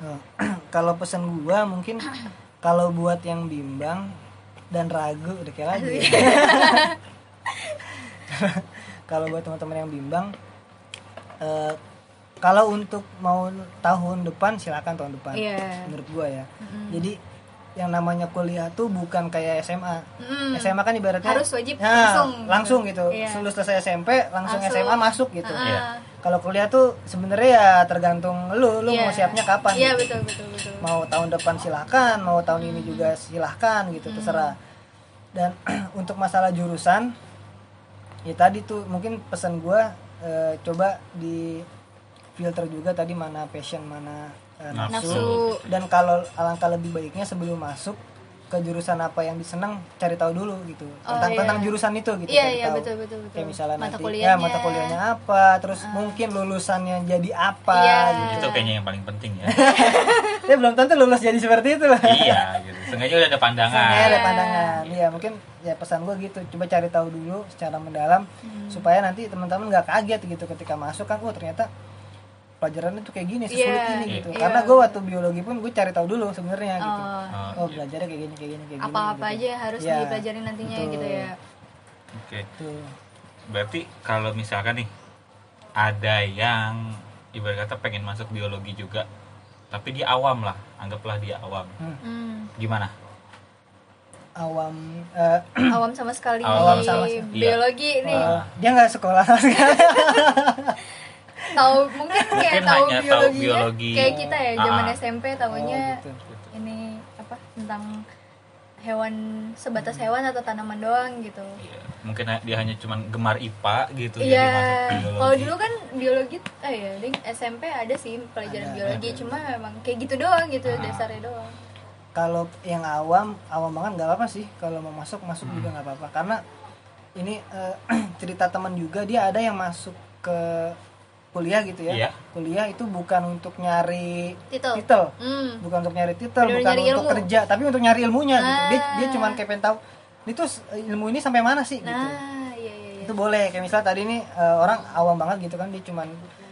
Oh, <clears throat> kalau pesan gua mungkin <clears throat> kalau buat yang bimbang dan ragu udah kayak lagi. <laughs> <laughs> Kalau buat teman-teman yang bimbang eh, kalau untuk mau tahun depan silakan tahun depan Iya. menurut gua ya jadi yang namanya kuliah tuh bukan kayak SMA Mm. SMA kan ibaratnya Harus wajib Ya, langsung. langsung gitu Iya. lulus selesai SMP langsung, Langsung. SMA masuk gitu Ah. Iya. kalau kuliah tuh sebenarnya ya tergantung lu lu Iya. mau siapnya kapan iya gitu. betul betul betul mau tahun depan silahkan mau tahun ini juga silahkan gitu terserah dan <clears throat> untuk masalah jurusan ya tadi tuh mungkin pesan gua eh, coba di filter juga tadi mana passion mana eh, nafsu. Nafsu. dan kalau alangkah lebih baiknya sebelum masuk ke jurusan apa yang disenang cari tahu dulu gitu tentang iya. tentang jurusan itu gitu Iya, cari iya, tahu. betul, betul, betul. kayak misalnya Mata nanti ya kuliahnya. mata kuliahnya apa terus mungkin lulusannya jadi apa Iya. gitu Itu kayaknya yang paling penting ya. <laughs> ya belum tentu lulus jadi seperti itu lah iya, gitu. Sengaja udah ada pandangan. Ya, ada pandangan. Iya, mungkin ya pesan gue gitu. Coba cari tahu dulu secara mendalam Hmm. supaya nanti teman-teman nggak kaget gitu ketika masuk kan, oh ternyata pelajarannya tuh kayak gini, sesulit Iya, ini gitu. iya. Karena gue waktu biologi pun gue cari tahu dulu sebenarnya gitu. Oh, Oh, Oh, belajarnya kayak gini, kayak gini, kayak gini. apa-apa gitu. aja yang harus Iya, dipelajari nantinya betul. gitu ya Oke. Tuh. Berarti kalau misalkan nih ada yang ibarat kata pengen masuk biologi juga, tapi dia awam lah, anggaplah dia awam. Hmm. Gimana? Awam eh, <clears throat> awam sama sekali Awam sama sekali. biologi nih eh, dia nggak sekolah sama <laughs> sekali. Tahu mungkin kayak Mungkin tahu hanya tahu biologinya biologi. kayak kita ya zaman Ah. SMP tahunya Oh, gitu. ini apa tentang hewan sebatas hewan atau tanaman doang gitu Iya, mungkin dia hanya cuman gemar IPA gitu jadi Iya, masuk biologi. kalau dulu kan biologi, eh ya, ding SMP ada sih pelajaran Ada, biologi, cuma memang kayak gitu doang gitu Ah. dasarnya doang. kalau yang awam awam banget nggak apa-apa sih kalau mau masuk masuk juga nggak apa-apa karena ini eh, <clears throat> cerita teman juga dia ada yang masuk ke kuliah gitu ya Iya. kuliah itu bukan untuk nyari Titel. titel Hmm. bukan untuk nyari titel bukan nyari untuk ilmu. kerja tapi untuk nyari ilmunya gitu dia Ah. dia cuman kayak pengen tahu itu s- ilmu ini sampai mana sih gitu Nah, iya iya iya. itu boleh kayak misalnya tadi nih eh, orang awam banget gitu kan dia cuman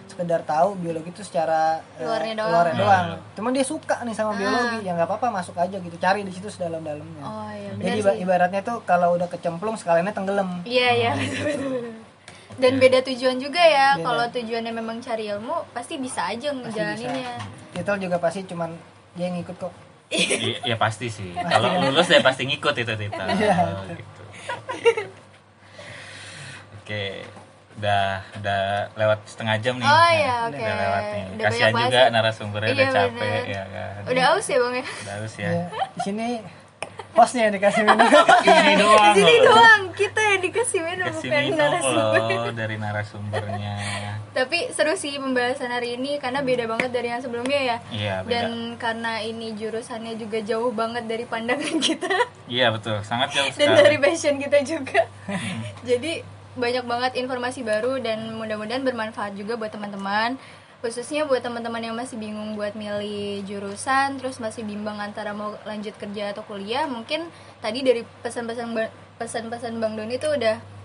sekedar tahu biologi itu secara eh, Luarnya doang. luarnya Hmm. doang. Cuman dia suka nih sama biologi, ya nggak apa-apa masuk aja gitu, cari di situ sedalam-dalamnya. Oh iya Jadi ibaratnya tuh kalau udah kecemplung sekaliannya tenggelam. Iya iya. <laughs> Dan beda tujuan juga ya. Kalau tujuannya memang cari ilmu, pasti bisa aja ngejalaninnya. Titel juga pasti cuman dia yang ikut kok. Iya ya pasti sih. Kalau lulus ya pasti ngikut itu Tita. Iya. Oh, gitu. Oke, udah udah lewat setengah jam nih. Oh iya, oke. Udah lewat nih. Udah Kasihan juga narasumbernya Iya, udah capek bener. ya kan. Udah aus ya bang ya? Udah harus ya. Ya, di sini hostnya yang dikasih minum. <laughs> Ini doang. Di sini doang kita yang dikasih minum Kasih bukan minum narasumber. loh dari narasumbernya. tapi seru sih pembahasan hari ini karena beda banget dari yang sebelumnya ya Iya, beda. dan karena ini jurusannya juga jauh banget dari pandangan <laughs> kita Iya betul, sangat jauh dan sekali. dari passion kita juga jadi banyak banget informasi baru dan mudah-mudahan bermanfaat juga buat teman-teman khususnya buat teman-teman yang masih bingung buat milih jurusan terus masih bimbang antara mau lanjut kerja atau kuliah mungkin tadi dari pesan-pesan pesan-pesan Bang Doni tuh udah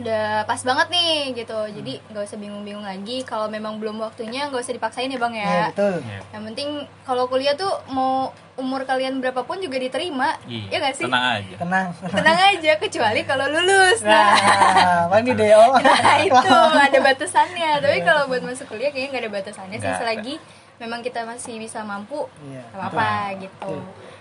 udah pas banget nih gitu. Jadi nggak usah bingung-bingung lagi. Kalau memang belum waktunya nggak usah dipaksain ya bang Iya, ya betul. Iya. yang penting kalau kuliah tuh mau umur kalian berapapun juga diterima. Iya, ya nggak sih? tenang aja. tenang. Tenang aja kecuali kalau lulus. Nah, nah. deh oh. Nah itu <laughs> ada batasannya. Tapi kalau buat masuk kuliah kayaknya nggak ada batasannya sih selagi memang kita masih bisa mampu Iya, nggak apa gitu.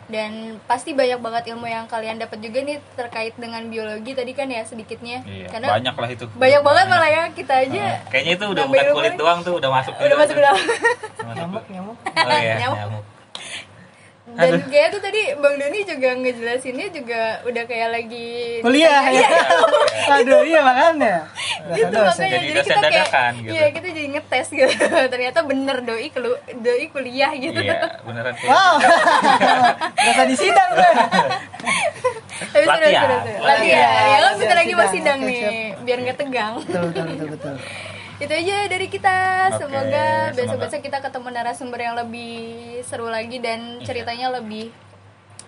Dan pasti banyak banget ilmu yang kalian dapat juga nih terkait dengan biologi tadi kan ya sedikitnya. Iya, karena banyak lah itu. banyak banget malah ya kita aja Nah, Kayaknya itu udah bukan kulit doang tuh, udah masuk udah masuk tuh. ke dalam. Masuk nyamuk nyamuk. Oh iya, Nyamuk. nyamuk. Dan kayak tuh tadi bang Doni juga ngejelasinnya juga udah kayak lagi kuliah <laughs> Iya, ya? Aduh iya makanya. Gitu makanya. Jadi jadi, kita kayak dadakan gitu. iya kita jadi ngetes gitu. <laughs> Ternyata bener doi kelu doi kuliah gitu. Iya, <laughs> beneran kulit. wow. Berasa di sidang gue tapi seru seru latihan. ya kan bentar lagi mau Sidang, nih biar nggak tegang betul betul betul betul itu aja dari kita semoga. besok-besok kita ketemu narasumber yang lebih seru lagi dan Iya. ceritanya lebih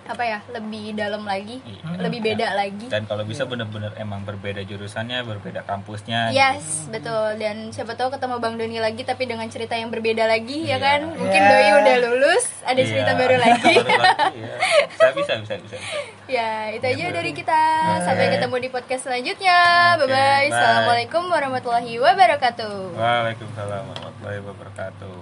apa ya lebih dalam lagi Iya. lebih beda lagi Dan kalau bisa bener-bener emang berbeda jurusannya, berbeda kampusnya. Yes, betul. Dan siapa tahu ketemu Bang Doni lagi tapi dengan cerita yang berbeda lagi ya Iya. kan? Mungkin Iya. Doi udah lulus, ada Iya. cerita baru lagi. Baru lagi, iya. Bisa, bisa, bisa, bisa. bisa. ya, itu aja Iya, dari kita. Sampai Oke. ketemu di podcast selanjutnya. Oke, Bye bye. bye. Assalamualaikum warahmatullahi wabarakatuh. Waalaikumsalam warahmatullahi wabarakatuh.